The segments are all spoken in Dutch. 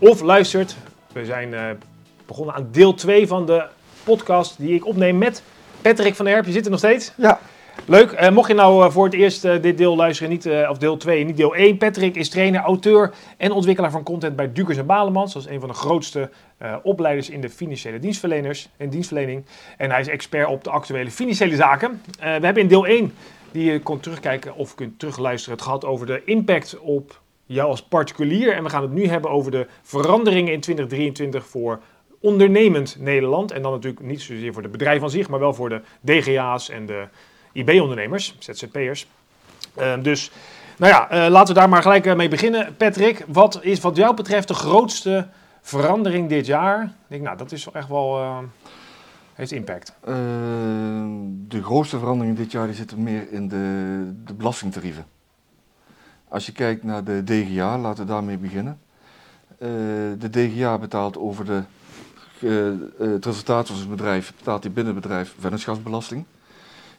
of luistert. We zijn eh, begonnen aan deel 2 van de podcast die ik opneem met Patrick van der Herp. Je zit er nog steeds? Ja. Leuk. Eh, mocht je nou eh, voor het eerst dit deel luisteren, niet, of deel 2, niet deel 1. Patrick is trainer, auteur en ontwikkelaar van content bij Dukers en Balemans. Dat is een van de grootste opleiders in de financiële dienstverleners en dienstverlening. En hij is expert op de actuele financiële zaken. We hebben in deel 1, die je kon terugkijken of kunt terugluisteren, het gehad over de impact op jou als particulier. En we gaan het nu hebben over de veranderingen in 2023 voor ondernemend Nederland. En dan natuurlijk niet zozeer voor de bedrijven aan zich, maar wel voor de DGA's en de IB-ondernemers, ZZP'ers. Uh, dus, nou ja, uh, laten we daar maar gelijk uh, mee beginnen. Patrick, wat is wat jou betreft de grootste verandering dit jaar? Ik denk, nou, dat is echt wel, uh, heeft impact. de grootste verandering dit jaar die zit meer in de, de belastingtarieven. Als je kijkt naar de DGA, laten we daarmee beginnen. de DGA betaalt over de, het resultaat van zijn bedrijf, betaalt hij binnen het bedrijf vennootschapsbelasting.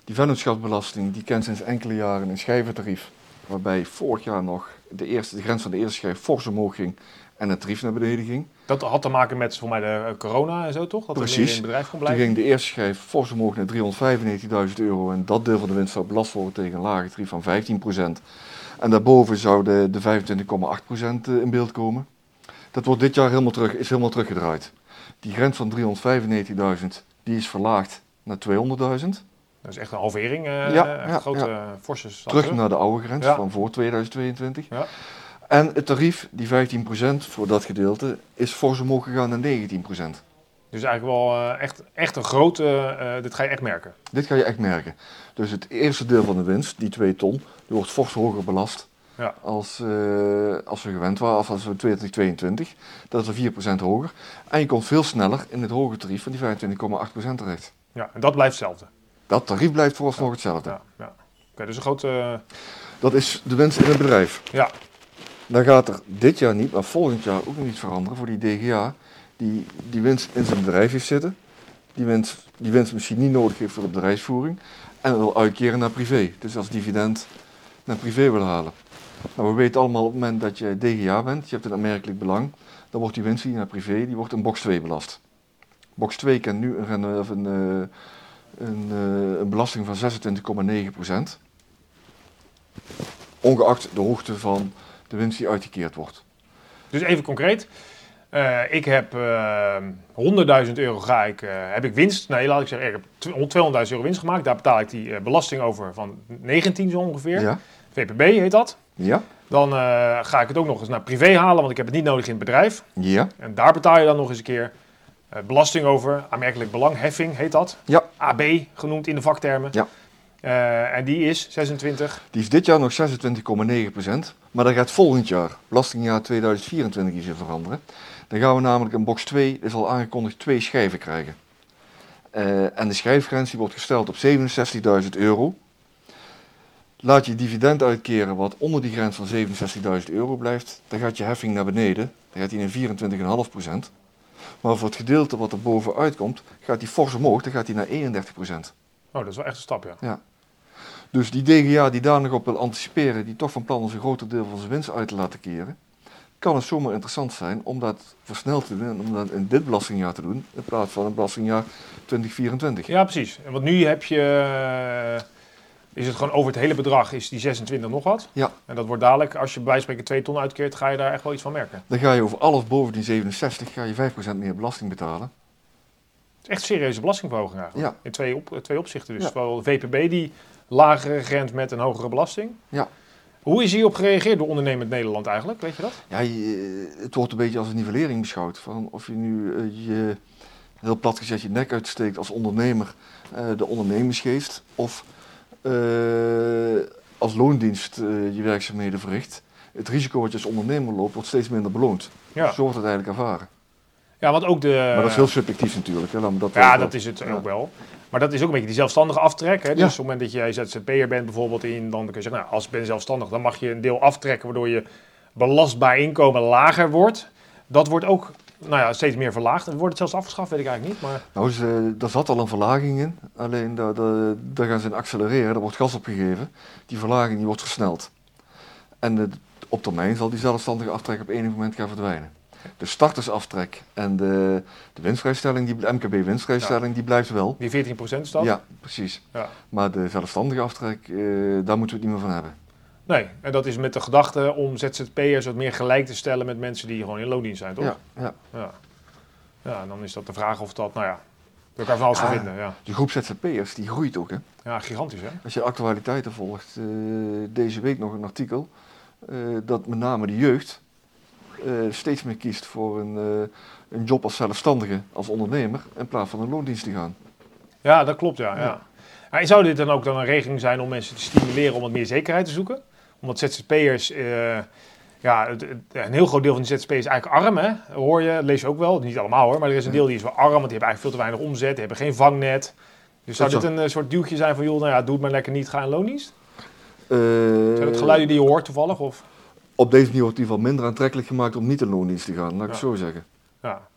Die vennootschapsbelasting die kent sinds enkele jaren een schijventarief, waarbij vorig jaar nog de, eerste, de grens van de eerste schijf fors omhoog ging en het tarief naar beneden ging. Dat had te maken met voor mij de corona en zo toch? Dat Precies. er in het bedrijf kon blijven. Toen ging de eerste schijf fors omhoog naar 395.000 euro en dat deel van de winst zou belast worden tegen een lage tarief van 15%. En daarboven zou de, de 25,8% in beeld komen. Dat wordt dit jaar helemaal terug, is helemaal teruggedraaid. Die grens van 395.000 die is verlaagd naar 200.000. Dat is echt een halvering, uh, ja, ja, grote ja. forse stap. Terug naar de oude grens Ja. van voor 2022. Ja. En het tarief, die 15% voor dat gedeelte, is fors omhoog gegaan naar 19%. Dus eigenlijk wel eh, echt, echt een grote, uh, dit ga je echt merken. Dit ga je echt merken. Dus het eerste deel van de winst, die 2 ton, die wordt fors hoger belast Ja. als, eh, als we gewend waren, of als we 2022. Dat is er 4% hoger. En je komt veel sneller in het hoge tarief van die 25,8% terecht. Ja, en dat blijft hetzelfde. Dat tarief blijft vooralsnog hetzelfde. Ja, ja. Oké, dus een grote, Dat is de winst in het bedrijf. ja, Dan gaat er dit jaar niet, maar volgend jaar ook nog iets veranderen voor die DGA. Die die winst in zijn bedrijf heeft zitten. Die winst, die winst misschien niet nodig heeft voor de bedrijfsvoering. En wil uitkeren naar privé. Dus als dividend naar privé wil halen. Nou, we weten allemaal op het moment dat je DGA bent, je hebt een aanmerkelijk belang. Dan wordt die winst die naar privé, die wordt in box 2 belast. Box 2 kent nu een, een, een, een, eh, een belasting van 26,9%. Ongeacht de hoogte van de winst die uitgekeerd wordt. dus even concreet. Eh, ik heb eh 100.000 euro ga ik, eh, heb ik winst. Nee, laat ik zeggen, ik heb tw- 200.000 euro winst gemaakt. Daar betaal ik die belasting over van 19 zo ongeveer. Ja? VPB heet dat. Ja? Dan ga ik het ook nog eens naar privé halen, want ik heb het niet nodig in het bedrijf. Ja? En daar betaal je dan nog eens een keer belasting over. Aanmerkelijk belang, heffing heet dat. Ja. AB genoemd in de vaktermen. Ja. Eh, en die is 26. Die is dit jaar nog 26,9%. Maar dat gaat volgend jaar, belastingjaar 2024, iets in veranderen. Dan gaan we namelijk in box 2, is al aangekondigd, twee schijven krijgen. Eh, en de schijfgrens die wordt gesteld op 67.000 euro. Laat je dividend uitkeren wat onder die grens van 67.000 euro blijft, dan gaat je heffing naar beneden. Dan gaat die naar 24,5%. Maar voor het gedeelte wat er bovenuit komt, gaat die fors omhoog, dan gaat die naar 31%. Oh, dat is wel echt een stap, ja. Dus die DGA die daar nog op wil anticiperen, die toch van plan is een groter deel van zijn winst uit te laten keren, kan het zomaar interessant zijn om dat versneld te doen en om dat in dit belastingjaar te doen, in plaats van het belastingjaar 2024. Ja, precies. En want nu heb je, eh, is het gewoon over het hele bedrag, is die 26 nog wat. Ja. En dat wordt dadelijk, als je bij spreken 2 ton uitkeert, ga je daar echt wel iets van merken. Dan ga je over alles boven die 67, ga je 5% meer belasting betalen. Het is echt een serieuze belastingverhoging eigenlijk. Ja. In twee, op, twee opzichten dus. Ja. VPB die lagere grens met een hogere belasting. Ja. Hoe is hierop gereageerd door ondernemend Nederland eigenlijk? Weet je dat? Ja, je- het wordt een beetje als een nivellering beschouwd. Van of je nu eh, je, heel plat gezegd, je nek uitsteekt als ondernemer, eh, de ondernemersgeest, of eh, als loondienst eh, je werkzaamheden verricht. Het risico wat je als ondernemer loopt, wordt steeds minder beloond. Ja. Zo wordt het eigenlijk ervaren. Ja, want ook de... maar dat is heel subjectief natuurlijk. Hè? Me dat Ja, dat is het ook wel. Maar dat is ook een beetje die zelfstandige aftrek. Hè? Dus Ja. op het moment dat jij ZZP'er bent bijvoorbeeld in, dan kun je zeggen, nou, als ik ben zelfstandig, dan mag je een deel aftrekken waardoor je belastbaar inkomen lager wordt. Dat wordt ook nou ja, steeds meer verlaagd. Wordt het zelfs afgeschaft, weet ik eigenlijk niet. Maar Nou, ze, daar zat al een verlaging in. Alleen daar, daar, daar gaan ze in accelereren. Daar wordt gas op gegeven. Die verlaging die wordt versneld. En eh, op termijn zal die zelfstandige aftrek op enig moment gaan verdwijnen. De startersaftrek en de, de winstvrijstelling, die, de MKB-winstvrijstelling, die blijft wel. die 14% is dat? Ja, precies. Ja. Maar de zelfstandige aftrek, eh, daar moeten we het niet meer van hebben. Nee, en dat is met de gedachte om ZZP'ers wat meer gelijk te stellen met mensen die gewoon in loondienst zijn, toch? Ja, ja. Ja. Ja, en dan is dat de vraag of dat, nou ja, daar kan van alles van Ah. vinden. Ja. Die groep ZZP'ers, die groeit ook. Hè? ja, gigantisch hè? Als je actualiteiten volgt, eh, deze week nog een artikel, eh, dat met name de jeugd steeds meer kiest voor een, eh, een job als zelfstandige, als ondernemer, in plaats van een loondienst te gaan. Ja, dat klopt, ja. ja. Zou dit dan ook dan een regeling zijn om mensen te stimuleren om wat meer zekerheid te zoeken? Omdat ZZP'ers, eh ja, het- het- een heel groot deel van de ZZP'ers is eigenlijk arm, hè? Hoor je, lees je ook wel. Niet allemaal hoor, maar er is een deel die is wel arm, want die hebben eigenlijk veel te weinig omzet, die hebben geen vangnet. Dus zou dit een eh, soort duwtje zijn van, joh, nou ja, doe het maar lekker niet, ga in loondienst? Eh, Zijn dat geluiden die je hoort toevallig? Of? Op deze manier wordt het in ieder geval minder aantrekkelijk gemaakt om niet in loondienst te gaan, laat ik het zo zeggen. Ja.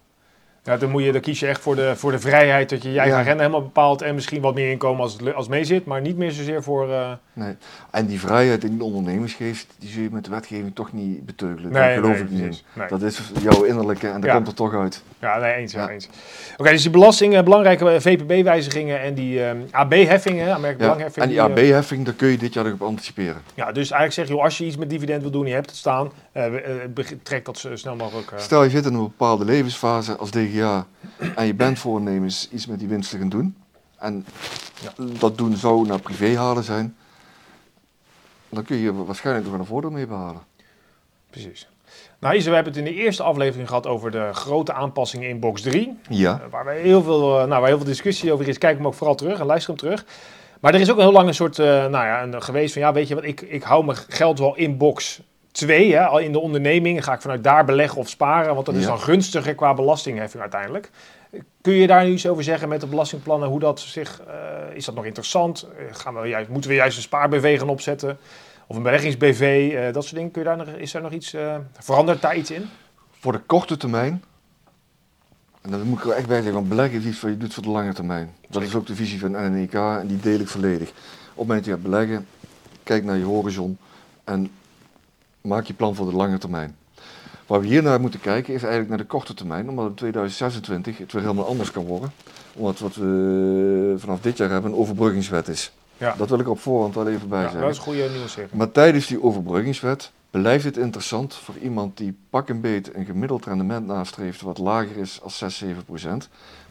Ja, dan, moet je, dan kies je echt voor de, voor de vrijheid dat je je eigen Ja. agenda helemaal bepaalt en misschien wat meer inkomen als het, als mee zit, maar niet meer zozeer voor... eh, Nee. En die vrijheid in de ondernemersgeest, die zul je met de wetgeving toch niet beteugelen. Nee, Daar geloof nee, ik niet in. Nee. Dat is jouw innerlijke en dat Ja. komt er toch uit. Ja, nee, eens. Ja. Eens. Oké, dus die belastingen, belangrijke VPB-wijzigingen en die ehm, AB-heffingen, belangheffing. En die eh, AB-heffing, daar kun je dit jaar nog op anticiperen. ja, dus eigenlijk zeg je, als je iets met dividend wil doen, je hebt het staan, eh, eh, trek dat zo snel mogelijk. eh. Stel je zit in een bepaalde levensfase als DGA en je bent voornemens iets met die winst te gaan doen. En dat doen zou naar privé halen zijn. Dan kun je waarschijnlijk nog een voordeel mee behalen. Precies. Nou, Isa, we hebben het in de eerste aflevering gehad over de grote aanpassingen in box 3. Ja, Eh, Waar, heel veel, eh, nou, waar heel veel discussie over is. Kijk hem ook vooral terug en luister hem terug. Maar er is ook heel lang een soort, eh, nou ja, een, geweest van, ja, weet je wat, ik, ik hou mijn geld wel in box 2, hè, al in de onderneming. Ga ik vanuit daar beleggen of sparen, want dat is Ja. dan gunstiger qua belastingheffing uiteindelijk. Kun je daar nu iets over zeggen met de belastingplannen, hoe dat zich, eh, is dat nog interessant? Eh, Gaan we juist, moeten we juist een spaar-BV gaan opzetten? Of een beleggings-BV, eh, dat soort dingen. Kun je daar nog, is er nog iets, verandert daar iets in? voor de korte termijn. En dat moet ik er echt bij zeggen, want beleggen is iets wat je doet voor de lange termijn. Dat is ook de visie van NNEK en die deel ik volledig. Op het moment dat je gaat beleggen, kijk naar je horizon en maak je plan voor de lange termijn. Waar we hier naar moeten kijken is eigenlijk naar de korte termijn, omdat in 2026 het weer helemaal anders kan worden. Omdat wat we vanaf dit jaar hebben een overbruggingswet is. Ja. Dat wil ik op voorhand wel even bij Ja, zeggen. dat is goede nuancering. Maar tijdens die overbruggingswet blijft het interessant voor iemand die pak een beet een gemiddeld rendement nastreeft wat lager is als 6, 7 procent.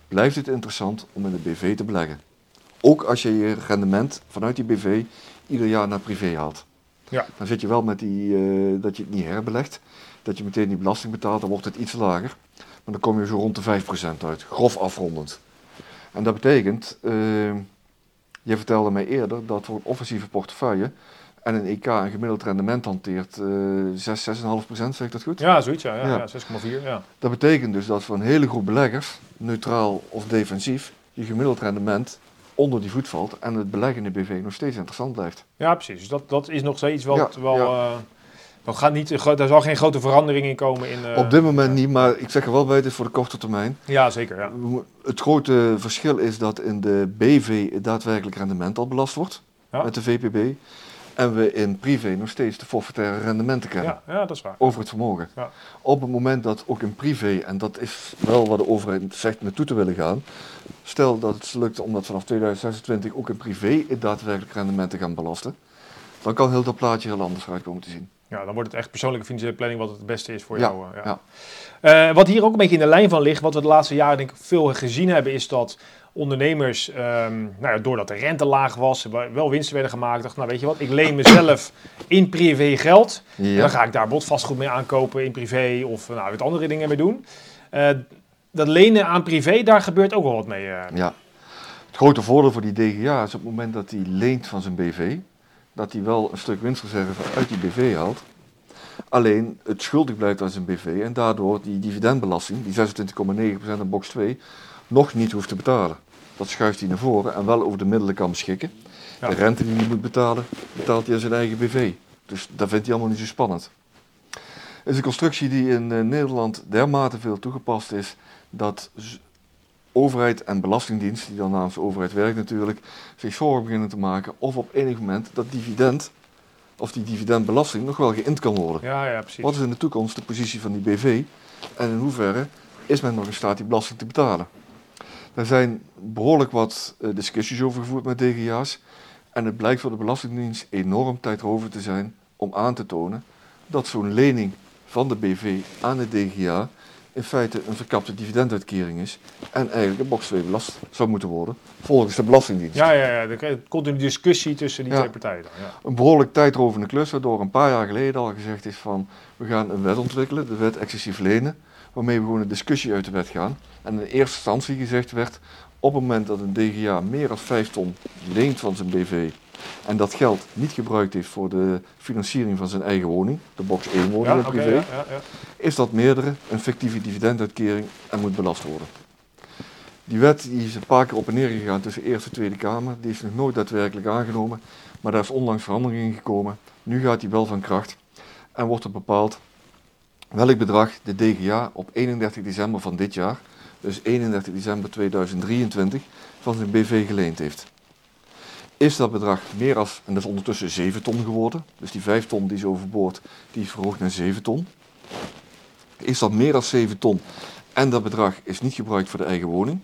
Blijft het interessant om in de BV te beleggen. Ook als je je rendement vanuit die BV ieder jaar naar privé haalt. Ja. Dan zit je wel met die, eh, dat je het niet herbelegt, dat je meteen die belasting betaalt, dan wordt het iets lager. Maar dan kom je zo rond de 5% uit, grof afrondend. En dat betekent, eh, je vertelde mij eerder dat voor een offensieve portefeuille en een EK een gemiddeld rendement hanteert eh 6, 6,5%, zeg ik dat goed? Ja, zoiets, ja. ja, Ja. ja 6,4, ja. Dat betekent dus dat voor een hele groep beleggers, neutraal of defensief, je gemiddeld rendement onder die voet valt en het beleggen in de BV nog steeds interessant blijft. Ja, precies. Dus dat, dat is nog steeds wel... Ja, wel ja. eh, dat gaat niet, daar zal geen grote verandering in komen. In, eh, Op dit moment niet, maar ik zeg er wel bij, het is voor de korte termijn. Ja, zeker. Ja. Het grote verschil is dat in de BV het daadwerkelijk rendement al belast wordt met de VPB. En we in privé nog steeds de forfaitaire rendementen kennen. Ja, ja, dat is waar. over het vermogen. Ja. Op het moment dat ook in privé, en dat is wel waar de overheid zegt naartoe te willen gaan, stel dat het lukt om dat vanaf 2026 ook in privé het daadwerkelijk rendement te gaan belasten, dan kan heel dat plaatje heel anders uit komen te zien. Ja, dan wordt het echt persoonlijke financiële planning wat het beste is voor Ja, jou. eh, ja. ja. Eh, wat hier ook een beetje in de lijn van ligt, wat we de laatste jaren denk ik veel gezien hebben, is dat ondernemers, ehm, nou ja, doordat de rente laag was, wa- wel winsten werden gemaakt, dachten, nou weet je wat, ik leen mezelf in privé geld. En dan ga ik daar bijvoorbeeld vastgoed mee aankopen in privé of nou, wat andere dingen mee doen. Eh, dat lenen aan privé, daar gebeurt ook wel wat mee. eh. ja. Het grote voordeel voor die DGA is op het moment dat hij leent van zijn BV, dat hij wel een stuk winstreserve uit die BV haalt. alleen het schuldig blijft aan zijn BV en daardoor die dividendbelasting, die 26,9% in box 2, nog niet hoeft te betalen. Dat schuift hij naar voren en wel over de middelen kan beschikken. Ja. De rente die hij moet betalen, betaalt hij aan zijn eigen BV. Dus dat vindt hij allemaal niet zo spannend. Het is een constructie die in eh, Nederland dermate veel toegepast is dat overheid en belastingdienst, die dan namens de overheid werkt natuurlijk, zich zorgen beginnen te maken of op enig moment dat dividend of die dividendbelasting nog wel geïnd kan worden. Ja, ja, precies. Wat is in de toekomst de positie van die BV en in hoeverre is men nog in staat die belasting te betalen? Er zijn behoorlijk wat eh, discussies over gevoerd met DGA's en het blijkt voor de Belastingdienst enorm tijdrovend te zijn om aan te tonen dat zo'n lening van de BV aan de DGA in feite een verkapte dividenduitkering is en eigenlijk een box 2 belast zou moeten worden volgens de Belastingdienst. Ja, ja, ja. Er komt een discussie tussen die Ja. twee partijen. Dan, ja. Een behoorlijk tijdrovende klus, waardoor een paar jaar geleden al gezegd is van we gaan een wet ontwikkelen, de wet excessief lenen, waarmee we gewoon een discussie uit de wet gaan. En in eerste instantie gezegd werd, op het moment dat een DGA meer dan 5 ton leent van zijn BV en dat geld niet gebruikt heeft voor de financiering van zijn eigen woning, de box 1 woning Ja, privé, ja, ja, ja. is dat meerdere een fictieve dividenduitkering en moet belast worden. Die wet die is een paar keer op en neer gegaan tussen Eerste en Tweede Kamer. Die is nog nooit daadwerkelijk aangenomen, maar daar is onlangs verandering in gekomen. Nu gaat die wel van kracht en wordt er bepaald welk bedrag de DGA op 31 december van dit jaar, dus 31 december 2023, van zijn BV geleend heeft. Is dat bedrag meer als, en dat is ondertussen 7 ton geworden, dus die 5 ton die is overboord, die is verhoogd naar 7 ton. Is dat meer dan 7 ton en dat bedrag is niet gebruikt voor de eigen woning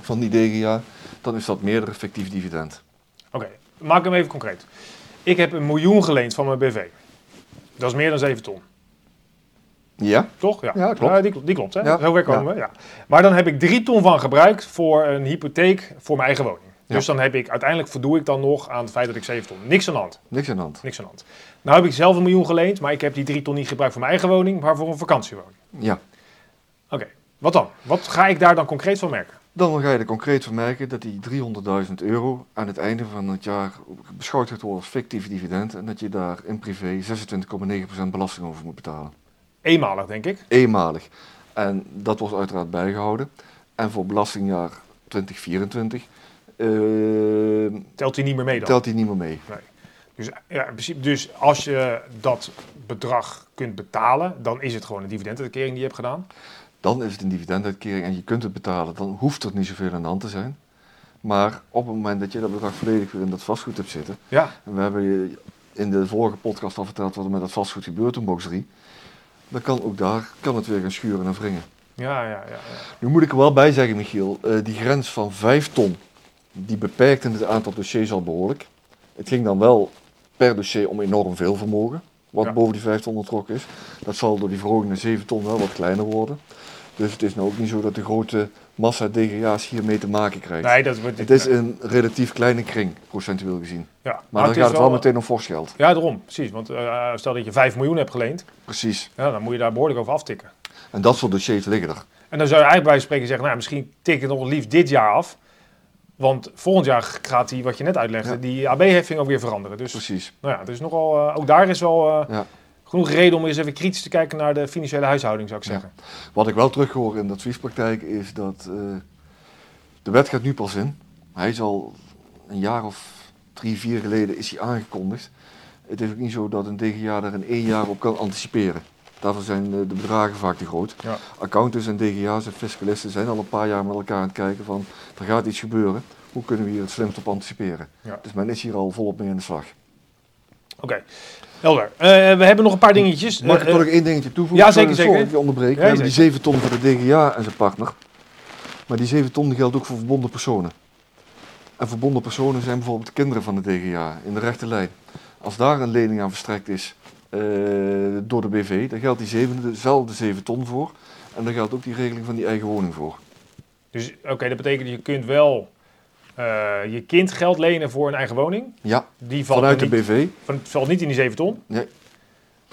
van die DGA, dan is dat meerdere fictief dividend. Oké, maak hem even concreet. Ik heb een miljoen geleend van mijn BV. Dat is meer dan 7 ton. Ja? Toch? Ja, Ja, klopt. die, die klopt, hè? Ja, Zo ver komen we, ja. Maar dan heb ik 3 ton van gebruikt voor een hypotheek voor mijn eigen woning. Dus dan heb ik, uiteindelijk voldoe ik dan nog aan het feit dat ik 7 ton. Niks aan de hand. Niks aan de hand. Niks aan de hand. Nou heb ik zelf een miljoen geleend, maar ik heb die 3 ton niet gebruikt voor mijn eigen woning, maar voor een vakantiewoning. Ja. Oké, wat dan? Wat ga ik daar dan concreet van merken? Dan ga je er concreet van merken dat die 300.000 euro aan het einde van het jaar beschouwd gaat worden als fictief dividend en dat je daar in privé 26,9% belasting over moet betalen. Eenmalig, denk ik. Eenmalig. En dat wordt uiteraard bijgehouden. En voor belastingjaar 2024 eh, Telt hij niet meer mee dan? telt die niet meer mee. Dus, ja, in principe, dus als je dat bedrag kunt betalen, dan is het gewoon een dividenduitkering die je hebt gedaan. Dan is het een dividenduitkering en je kunt het betalen. Dan hoeft er niet zoveel aan de hand te zijn. Maar op het moment dat je dat bedrag volledig weer in dat vastgoed hebt zitten. Ja, En we hebben je in de vorige podcast al verteld wat er met dat vastgoed gebeurt in box 3. Dan kan ook daar kan het weer gaan schuren en wringen. ja, ja. ja, ja. Nu moet ik er wel bij zeggen, Michiel, eh, die grens van 5 ton, die beperkt in het aantal dossiers al behoorlijk. Het ging dan wel per dossier om enorm veel vermogen, wat Ja. boven die 5 ton ontrokken is. Dat zal door die verhoging naar 7 ton wel wat kleiner worden. Dus het is nou ook niet zo dat de grote massa DGA's hiermee te maken krijgt. Nee, dat wordt Het is een relatief kleine kring, procentueel gezien. ja. Maar, dan gaat het wel meteen om fors geld. Ja, daarom, precies. Want eh, stel dat je 5 miljoen hebt geleend, Precies. ja, dan moet je daar behoorlijk over aftikken. En dat soort dossiers liggen er. En dan zou je eigenlijk bij spreken zeggen, nou, misschien tik ik nog liefst dit jaar af. Want volgend jaar gaat die, wat je net uitlegde, Ja. die AB-heffing ook weer veranderen. Dus Precies. nou ja, is nogal, eh, ook daar is wel eh, Ja. Genoeg reden om eens even kritisch te kijken naar de financiële huishouding, zou ik Ja. zeggen. Wat ik wel terughoor in de adviespraktijk is dat eh, de wet gaat nu pas in. Hij is al een jaar of drie, vier geleden is hij aangekondigd. Het is ook niet zo dat een DGA daar in één jaar op kan anticiperen. Daarvoor zijn eh, de bedragen vaak te groot. Ja. Accountants en DGA's en fiscalisten zijn al een paar jaar met elkaar aan het kijken van er gaat iets gebeuren. Hoe kunnen we hier het slimst op anticiperen? Ja. Dus men is hier al volop mee aan de slag. Oké, helder. Eh, we hebben nog een paar dingetjes. Mag ik Eh, er toch eh, nog één dingetje toevoegen? ja, zeker, sorry zeker. dat ik onderbreek. We hebben die zeker. 7 ton voor de DGA en zijn partner. Maar die 7 ton geldt ook voor verbonden personen. En verbonden personen zijn bijvoorbeeld de kinderen van de DGA in de rechte lijn. Als daar een lening aan verstrekt is eh, door de BV, dan geldt die zeven, dezelfde 7 ton voor. En dan geldt ook die regeling van die eigen woning voor. Dus oké, dat betekent je kunt wel eh, je kind geld lenen voor een eigen woning. Ja, Die valt, vanuit de niet, BV. van, het valt niet in die 7 ton. Nee.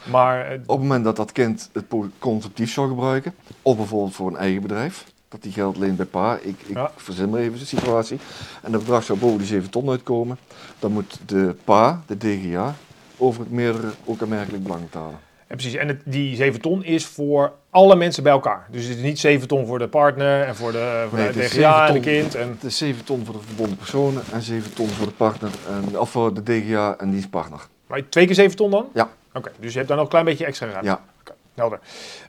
Maar eh, Op het moment dat dat kind het conceptief zou gebruiken, of bijvoorbeeld voor een eigen bedrijf, dat die geld leent bij pa, ik, ik Ja. verzin maar even de situatie, en dat bedrag zou boven die 7 ton uitkomen, dan moet de pa, de DGA, over het meerdere ook aanmerkelijk belang betalen. En precies, en het, die 7 ton is voor alle mensen bij elkaar. Dus het is niet 7 ton voor de partner en voor de, voor Nee, de het is DGA en de 7 ton. kind. En, Het is 7 ton voor de verbonden personen en 7 ton voor de partner, en, of voor de DGA en dienstpartner. maar twee keer 7 ton dan? Ja. Oké, dus je hebt daar nog een klein beetje extra ruimte. Ja. Helder.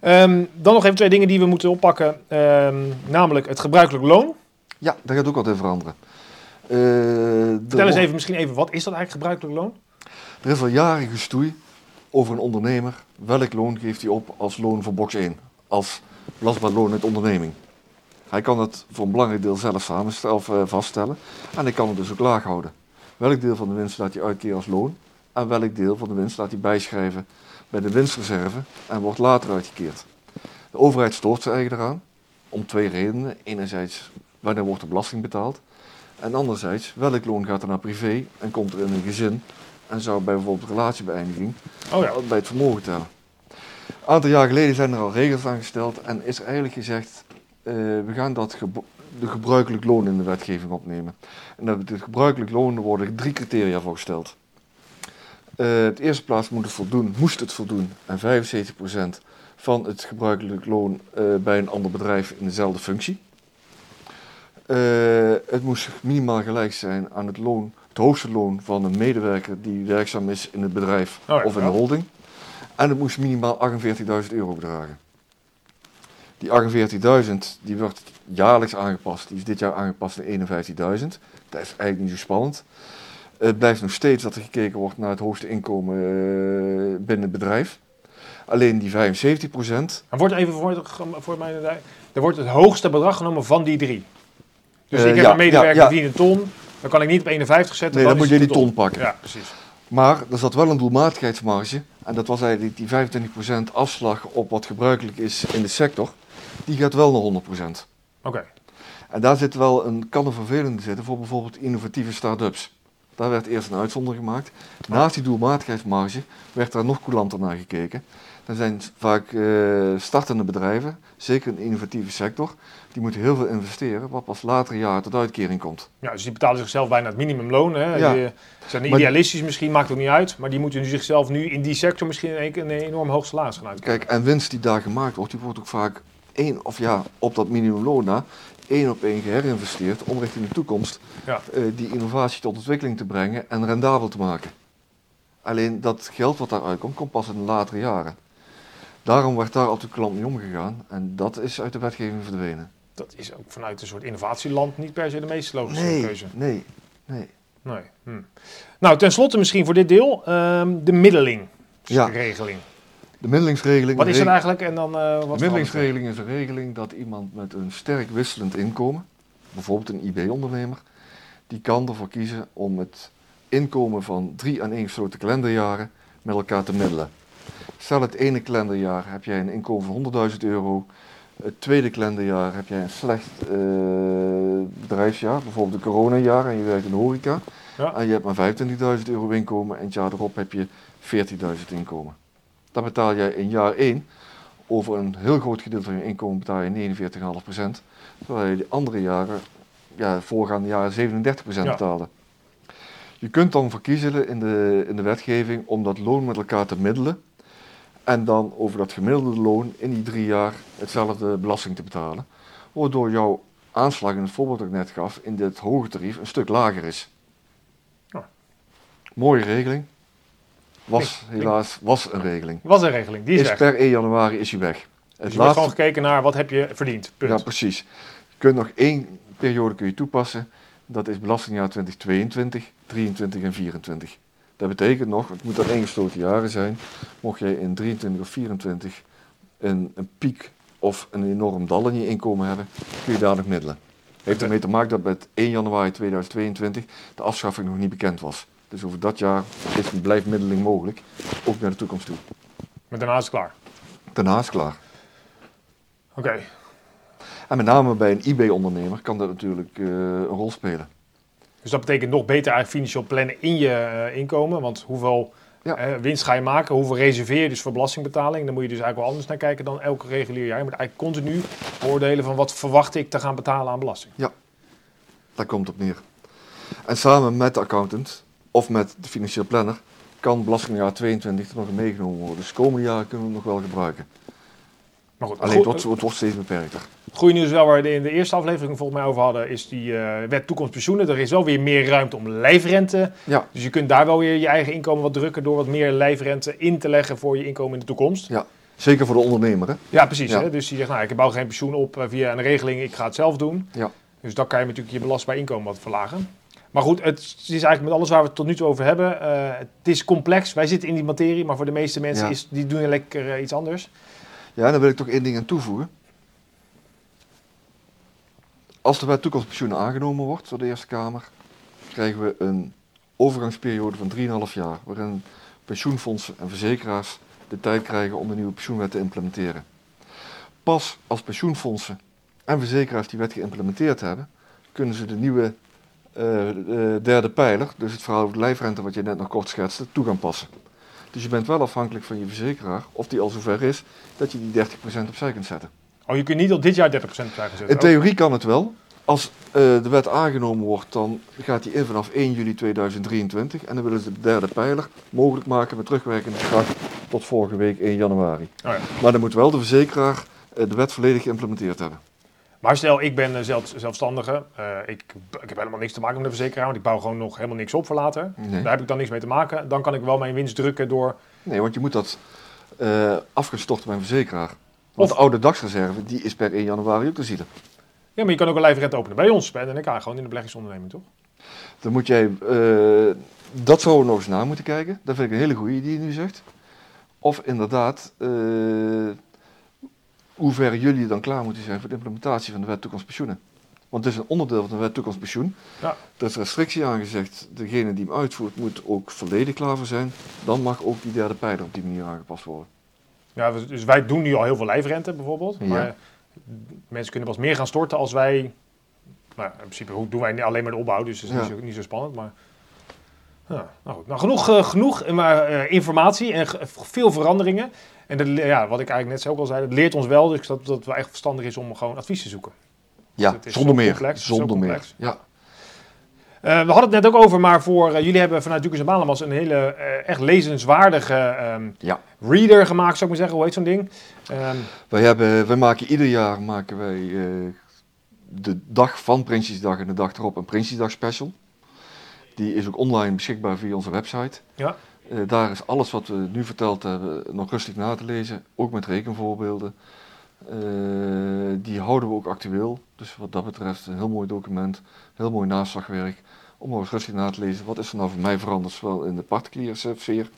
Ehm, dan nog even twee dingen die we moeten oppakken. Ehm, namelijk het gebruikelijk loon. Ja, daar gaat ook wat in veranderen. Eh, Vertel er eens even, misschien even, wat is dat eigenlijk gebruikelijk loon? Er is al jaren gestoei over een ondernemer. Welk loon geeft hij op als loon voor box 1? Als belastbaar loon uit onderneming. Hij kan het voor een belangrijk deel zelf samenstellen eh, vaststellen. En hij kan het dus ook laag houden. Welk deel van de winst laat hij uitkeren als loon? En welk deel van de winst laat hij bijschrijven bij de winstreserve en wordt later uitgekeerd? De overheid stoort zich eigenlijk eraan. Om twee redenen. Enerzijds, wanneer wordt de belasting betaald? En anderzijds, welk loon gaat er naar privé en komt er in een gezin en zou bij bijvoorbeeld relatiebeëindiging Oh ja, bij het vermogen tellen. Een aantal jaar geleden zijn er al regels aan gesteld en is er eigenlijk gezegd, eh, we gaan dat de gebruikelijk loon in de wetgeving opnemen. En dat het gebruikelijk loon, er worden drie criteria voor gesteld. Eh het eerste plaats moet het voldoen, moest het voldoen aan 75% van het gebruikelijk loon eh, bij een ander bedrijf in dezelfde functie. Het moest minimaal gelijk zijn aan het loon, het hoogste loon van een medewerker die werkzaam is in het bedrijf Oh ja, of in de holding. En het moest minimaal 48.000 euro bedragen. Die 48.000 die wordt jaarlijks aangepast. Die is dit jaar aangepast naar 51.000. Dat is eigenlijk niet zo spannend. Het blijft nog steeds dat er gekeken wordt naar het hoogste inkomen eh, binnen het bedrijf. Alleen die 75%, En wordt even voor, voor mij, er wordt het hoogste bedrag genomen van die drie. Dus Eh, ik heb ja, een medewerker ja, ja. die een ton, dan kan ik niet op 51 zetten. nee, dan moet je die ton pakken. Ja, precies. Maar er zat wel een doelmatigheidsmarge. En dat was eigenlijk die 25% afslag op wat gebruikelijk is in de sector. Die gaat wel naar 100%. Oké. En daar zit wel een, kan een vervelende zitten voor bijvoorbeeld innovatieve start-ups. Daar werd eerst een uitzondering gemaakt. Naast die doelmatigheidsmarge werd daar nog coulanter naar gekeken. Er zijn vaak eh, startende bedrijven, zeker in de innovatieve sector, die moeten heel veel investeren, wat pas later jaren tot uitkering komt. Ja, dus die betalen zichzelf bijna het minimumloon. Hè. Ja. Die, zijn Maar- idealistisch misschien, maakt ook niet uit. Maar die moeten nu zichzelf nu in die sector misschien een, een enorm hoog salaris gaan uitkeren. Kijk, en winst die daar gemaakt wordt, die wordt ook vaak één, of ja, op dat minimumloon na, één op één geherinvesteerd om richting de toekomst Ja. eh, die innovatie tot ontwikkeling te brengen en rendabel te maken. Alleen dat geld wat daaruit komt, komt pas in de latere jaren. Daarom werd daar op de klant mee omgegaan en dat is uit de wetgeving verdwenen. Dat is ook vanuit een soort innovatieland niet per se de meest logische Nee, keuze. nee, nee. Nee. Hm. Nou, tenslotte misschien voor dit deel, ehm, de middelingsregeling. De middelingsregeling. Wat is dat eigenlijk en dan eh wat De middelingsregeling is een regeling dat iemand met een sterk wisselend inkomen, bijvoorbeeld een IB-ondernemer, die kan ervoor kiezen om het inkomen van drie aaneengesloten kalenderjaren met elkaar te middelen. Stel het ene kalenderjaar heb jij een inkomen van 100.000 euro, het tweede kalenderjaar heb jij een slecht eh, bedrijfsjaar, bijvoorbeeld een coronajaar en je werkt in de horeca, Ja. en je hebt maar 25.000 euro inkomen en het jaar erop heb je 40.000 inkomen. Dan betaal jij in jaar 1 over een heel groot gedeelte van je inkomen betaal je 49,5%. Terwijl je de andere jaren, ja, voorgaande jaren 37% Ja. betaalde. Je kunt dan verkiezen in de, in de wetgeving om dat loon met elkaar te middelen. En dan over dat gemiddelde loon in die drie jaar hetzelfde belasting te betalen. Waardoor jouw aanslag in het voorbeeld dat ik net gaf in dit hoge tarief een stuk lager is. Ja. Mooie regeling. Was helaas was een regeling. Was een regeling, die is, Is weg. per 1 januari is hij weg. Dus Het er wordt gewoon gekeken naar wat heb je verdiend. Punt. ja, precies. Je kunt nog één periode kun je toepassen. Dat is belastingjaar 2022, 23 en 24. Dat betekent nog, het moet dan ingesloten jaren zijn. Mocht jij in 23 of 24 een, een piek of een enorm dal in je inkomen hebben, kun je daar nog middelen. Heeft ermee te maken dat met 1 januari 2022 de afschaffing nog niet bekend was. Dus over dat jaar is een blijfmiddeling mogelijk, ook naar de toekomst toe. Maar daarna is het klaar. Daarna is het klaar. Oké. En met name bij een IB-ondernemer kan dat natuurlijk eh, een rol spelen. Dus dat betekent nog beter eigenlijk financieel plannen in je eh, inkomen. Want hoeveel Ja. eh, winst ga je maken? Hoeveel reserveer je dus voor belastingbetaling? Dan moet je dus eigenlijk wel anders naar kijken dan elke regulier jaar. Je moet eigenlijk continu beoordelen van wat verwacht ik te gaan betalen aan belasting. Daar komt het op neer. En samen met de accountant of met de financieel planner kan belastingjaar 22 er nog meegenomen worden. Dus de komende jaren kunnen we hem nog wel gebruiken. Maar goed, Alleen het wordt, het wordt steeds beperkter. Goede nieuws wel waar we in de eerste aflevering volgens mij over hadden, is die eh, wet toekomstpensioenen. Er is wel weer meer ruimte om lijfrente. Ja, Dus je kunt daar wel weer je eigen inkomen wat drukken door wat meer lijfrente in te leggen voor je inkomen in de toekomst. ja. zeker voor de ondernemer. Hè? Ja, precies. Ja. Hè? Dus die zegt, nou, ik bouw geen pensioen op eh, via een regeling, ik ga het zelf doen. Ja. Dus dan kan je natuurlijk je belastbaar inkomen wat verlagen. Maar goed, het is eigenlijk met alles waar we het tot nu toe over hebben. eh, het is complex, wij zitten in die materie, maar voor de meeste mensen Ja. is, die doen lekker iets anders. Ja, dan wil ik toch één ding aan toevoegen. Als de wet toekomstpensioenen aangenomen wordt door de Eerste Kamer, krijgen we een overgangsperiode van 3,5 jaar, waarin pensioenfondsen en verzekeraars de tijd krijgen om de nieuwe pensioenwet te implementeren. Pas als pensioenfondsen en verzekeraars die wet geïmplementeerd hebben, kunnen ze de nieuwe eh, derde pijler, dus het verhaal over de lijfrente wat je net nog kort schetste, toe gaan passen. Dus je bent wel afhankelijk van je verzekeraar, of die al zover is, dat je die 30% opzij kunt zetten. Oh, je kunt niet al dit jaar 30% krijgen zetten. In theorie kan het wel. Als eh, de wet aangenomen wordt, dan gaat die in vanaf 1 juli 2023. En dan willen ze de derde pijler mogelijk maken met terugwerkende kracht tot vorige week 1 januari. Oh, ja. Maar dan moet wel de verzekeraar eh, de wet volledig geïmplementeerd hebben. Maar stel, ik ben eh, zelf, zelfstandige. ik, ik heb helemaal niks te maken met de verzekeraar, want ik bouw gewoon nog helemaal niks op voor later. Nee. Daar heb ik dan niks mee te maken. Dan kan ik wel mijn winst drukken door... Nee, want je moet dat afgestorten bij een verzekeraar. Want Of- de oude dagsreserve, die is per 1 januari ook te zielen. Ja, maar je kan ook een lijfrente openen bij ons, bij NK, gewoon in de beleggingsonderneming, toch? Dan moet jij, eh, dat zouden we nog eens na moeten kijken. Dat vind ik een hele goede die je nu zegt. Of inderdaad, eh, hoe ver jullie dan klaar moeten zijn voor de implementatie van de wet toekomstpensioenen. Want het is een onderdeel van de wet toekomstpensioen. Ja. Er is restrictie aangezegd, degene die hem uitvoert moet ook volledig klaar voor zijn. Dan mag ook die derde pijler op die manier aangepast worden. Ja, dus wij doen nu al heel veel lijfrente bijvoorbeeld. Ja. Maar mensen kunnen pas meer gaan storten als wij... Nou, in principe hoe- doen wij alleen maar de opbouw, dus het is Ja. niet, zo, niet zo spannend. Maar, ja, nou goed. Nou, genoeg, eh, genoeg eh, maar, eh, informatie en veel veranderingen. En dat, ja, wat ik eigenlijk net zo ook al zei, dat leert ons wel dus dat, dat het wel echt verstandig is om gewoon advies te zoeken. Ja, is zonder zo meer. complex, zonder meer. Ja. Eh, we hadden het net ook over, maar voor eh, jullie hebben vanuit Dukers en Balamas een hele eh, echt lezenswaardige ehm, Ja. reader gemaakt, zou ik maar zeggen. Hoe heet zo'n ding? Ehm, Wij, hebben, wij maken ieder jaar maken wij, de dag van Prinsjesdag en de dag erop een Prinsjesdag special. Die is ook online beschikbaar via onze website. ja. Daar is alles wat we nu verteld hebben nog rustig na te lezen, ook met rekenvoorbeelden. Die houden we ook actueel. Dus wat dat betreft een heel mooi document, heel mooi naslagwerk. Om nog eens rustig na te lezen, wat is er nou voor mij veranderd, zowel in de particuliere sfeer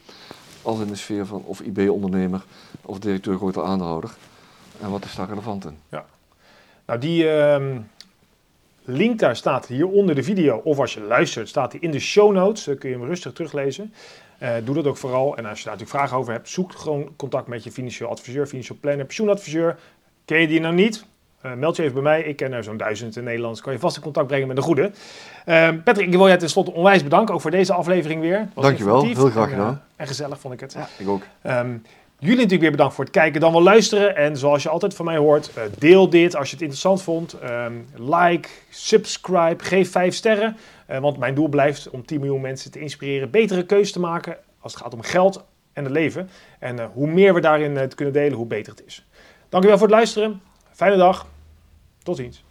als in de sfeer van of IB-ondernemer of directeur grote aandeelhouder. En wat is daar relevant in? Nou, die ehm, link daar staat hier onder de video. Of als je luistert, staat die in de show notes. Dan kun je hem rustig teruglezen. Eh, doe dat ook vooral. En als je daar natuurlijk vragen over hebt, zoek gewoon contact met je financieel adviseur, financieel planner, pensioenadviseur. Ken je die nou niet? Eh, meld je even bij mij. Ik ken er zo'n duizend in Nederland. Kan je vast in contact brengen met een goede. Ehm, Patrick, ik wil jij tenslotte onwijs bedanken ook voor deze aflevering weer. Was Dankjewel, heel graag en, eh, gedaan. en gezellig vond ik het. Ja, ik ook. Ehm, jullie natuurlijk weer bedankt voor het kijken, dan wel luisteren. En zoals je altijd van mij hoort, deel dit als je het interessant vond. Ehm, like, subscribe, geef 5 sterren. Want mijn doel blijft om 10 miljoen mensen te inspireren betere keuzes te maken als het gaat om geld en het leven. En hoe meer we daarin kunnen delen, hoe beter het is. Dankjewel voor het luisteren. Fijne dag. Tot ziens.